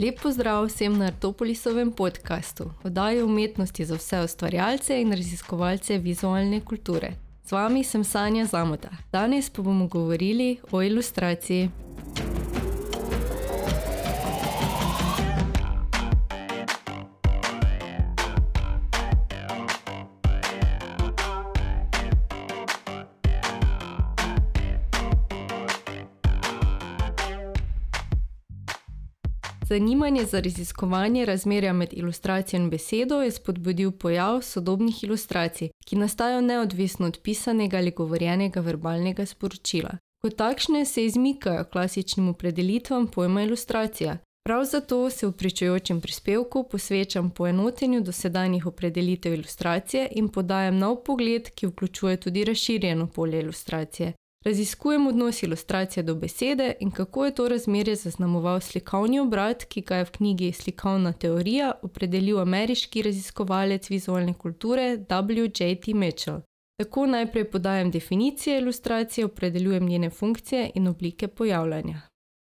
Lep pozdrav vsem na Artopolisovem podkastu, oddaji umetnosti za vse ustvarjalce in raziskovalce vizualne kulture. Z vami sem Sanja Zamota. Danes pa bomo govorili o ilustraciji. Zanimanje za raziskovanje razmerja med ilustracijo in besedo je spodbudil pojav sodobnih ilustracij, ki nastajajo neodvisno od pisanega ali govorjenega verbalnega sporočila. Kot takšne se izmikajo klasičnim opredelitvam pojma ilustracija. Prav zato se v pričujočem prispevku posvečam poenotenju dosedanjih opredelitev ilustracije in podajam nov pogled, ki vključuje tudi razširjeno polje ilustracije. Raziskujem odnos ilustracije do besede in kako je to razmerje zaznamoval slikovni obrat, ki ga je v knjigi Slikovna teorija opredelil ameriški raziskovalec vizualne kulture W.J.T. Mitchell. Tako najprej podajam definicije ilustracije, opredeljujem njene funkcije in oblike pojavljanja.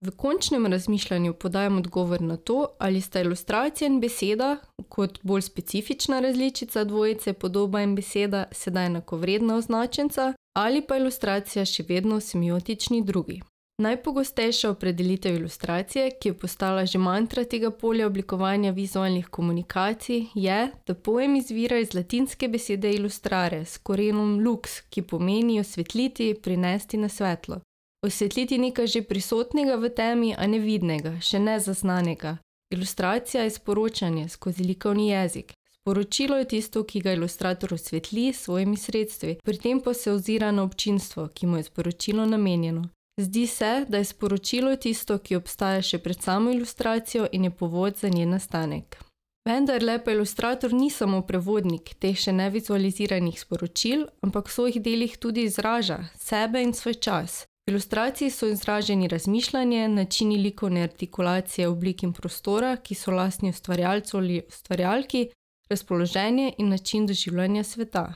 V končnem razmišljanju podajam odgovor na to, ali sta ilustracija in beseda, kot bolj specifična različica dvojice podoba in beseda, sedaj enakovredna označenca, ali pa ilustracija še vedno semiotični drugi. Najpogostejša opredelitev ilustracije, ki je postala že mantra tega polja oblikovanja vizualnih komunikacij, je, da pojem izvira iz latinske besede illustrare s korenom lux, ki pomeni osvetliti, prinesti na svetlo. Osvetliti nekaj že prisotnega v temi, a nevidnega, še nezaznanega. Ilustracija je sporočanje skozi likovni jezik, Poročilo je tisto, ki ga ilustrator osvetli s svojimi sredstvi, pri tem pa se ozira na občinstvo, ki mu je sporočilo namenjeno. Zdi se, da je sporočilo tisto, ki obstaja še pred samo ilustracijo in je povod za njen nastanek. Vendar lepa ilustrator ni samo prevodnik teh še nevizualiziranih sporočil, ampak v svojih delih tudi izraža sebe in svoj čas. V ilustraciji so izraženi razmišljanje, načini likovne artikulacije oblik in prostora, ki so lastni ustvarjalcu ali ustvarjalki, razpoloženje in način doživljanja sveta.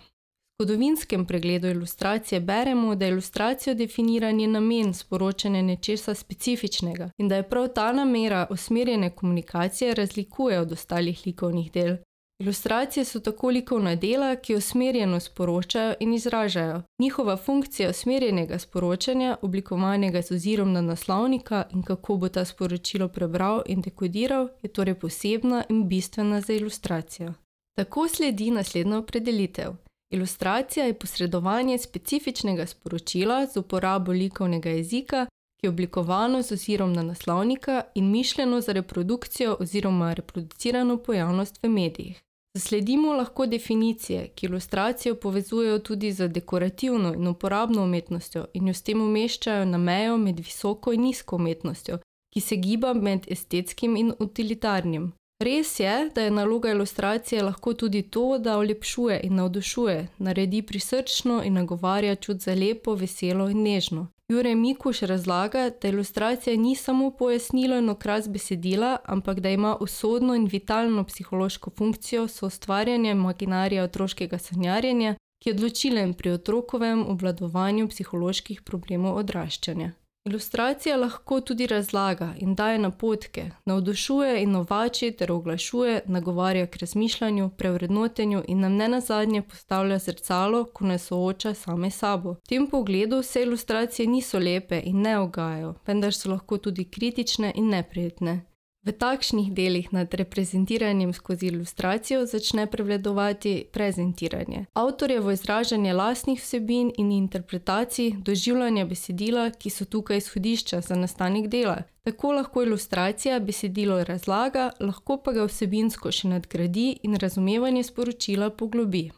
V zgodovinskem pregledu ilustracije beremo, da ilustracijo definira njen namen sporočanja nečesa specifičnega in da je prav ta namera usmerjene komunikacije razlikuje od ostalih likovnih del. Ilustracije so tako likovna dela, ki usmerjeno sporočajo in izražajo. Njihova funkcija usmerjenega sporočanja, oblikovanega z ozirom na naslovnika in kako bo ta sporočilo prebral in dekodiral, je torej posebna in bistvena za ilustracijo. Tako sledi naslednja opredelitev. Ilustracija je posredovanje specifičnega sporočila z uporabo likovnega jezika, ki je oblikovano z ozirom na naslovnika in mišljeno za reprodukcijo oziroma reproducirano pojavnost v medijih. Zasledimo lahko definicije, ki ilustracijo povezujejo tudi z dekorativno in uporabno umetnostjo in jo s tem umeščajo na mejo med visoko in nizko umetnostjo, ki se giba med estetskim in utilitarnim. Res je, da je naloga ilustracije lahko tudi to, da olepšuje in navdušuje, naredi prisrčno in nagovarja čut za lepo, veselo in nežno. Jure Mikuš razlaga, da ilustracija ni samo pojasnilo in okras besedila, ampak da ima usodno in vitalno psihološko funkcijo soustvarjanja imaginarija otroškega sanjarjenja, ki je odločilen pri otrokovem obvladovanju psiholoških problemov odraščanja. Ilustracija lahko tudi razlaga in daje napotke, navdušuje in novači ter oglašuje, nagovarja k razmišljanju, prevrednotenju in nam ne nazadnje postavlja zrcalo, ko nas sooča same sabo. V tem pogledu vse ilustracije niso lepe in ne ogajajo, vendar so lahko tudi kritične in neprijetne. V takšnih delih nad reprezentiranjem skozi ilustracijo začne prevladovati prezentiranje. Avtorjevo izražanje lastnih vsebin in interpretacij, doživljanja besedila, ki so tukaj izhodišča za nastanek dela. Tako lahko ilustracija besedilo razlaga, lahko pa ga vsebinsko še nadgradi in razumevanje sporočila poglobi.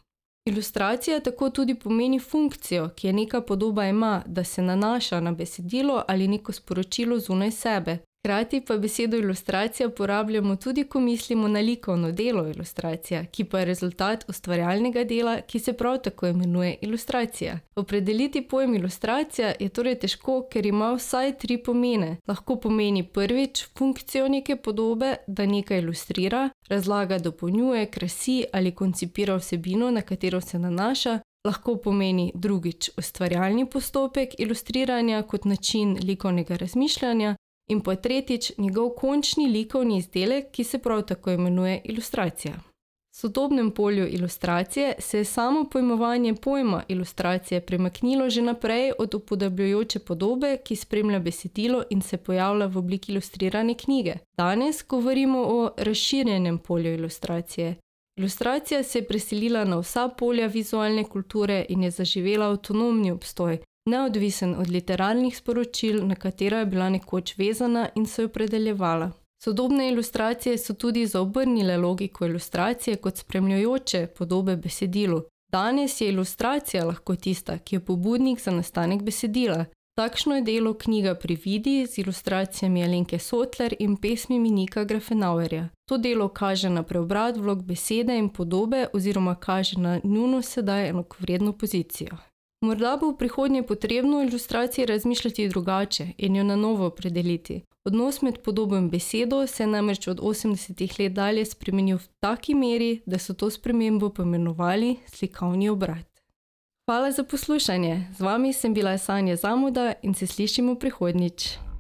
Ilustracija tako tudi pomeni funkcijo, ki je neka podoba ima, da se nanaša na besedilo ali neko sporočilo zunaj sebe, Hkrati pa besedo ilustracija uporabljamo tudi, ko mislimo na likovno delo ilustracija, ki pa je rezultat ustvarjalnega dela, ki se prav tako imenuje ilustracija. Opredeliti pojem ilustracija je torej težko, ker ima vsaj tri pomene. Lahko pomeni prvič funkcijo neke podobe, da nekaj ilustrira, razlaga, dopolnjuje, krasi ali koncipira vsebino, na katero se nanaša. Lahko pomeni drugič ustvarjalni postopek ilustriranja kot način likovnega razmišljanja, in pa tretjič njegov končni likovni izdelek, ki se prav tako imenuje ilustracija. V sodobnem polju ilustracije se je samo pojmovanje pojma ilustracije premaknilo že naprej od upodabljajoče podobe, ki spremlja besedilo in se pojavlja v obliki ilustrirane knjige. Danes govorimo o razširjenem polju ilustracije. Ilustracija se je preselila na vsa polja vizualne kulture in je zaživela avtonomni obstoj, neodvisen od literarnih sporočil, na katera je bila nekoč vezana in se jo predeljevala. Sodobne ilustracije so tudi zaobrnile logiko ilustracije kot spremljajoče podobe besedilu. Danes je ilustracija lahko tista, ki je pobudnik za nastanek besedila. Takšno je delo knjiga Prividi z ilustracijami Alenke Sotler in pesmimi Nika Grafenauerja. To delo kaže na preobrat vlog besede in podobe oziroma kaže na njuno sedaj enakovredno pozicijo. Morda bo v prihodnje potrebno o ilustraciji razmišljati drugače in jo na novo opredeliti. Odnos med podobo in besedo se je namreč od 80-ih let dalje spremenil v taki meri, da so to spremembo poimenovali slikovni obrat. Hvala za poslušanje. Z vami sem bila Sanja Zamuda in se slišimo prihodnjič.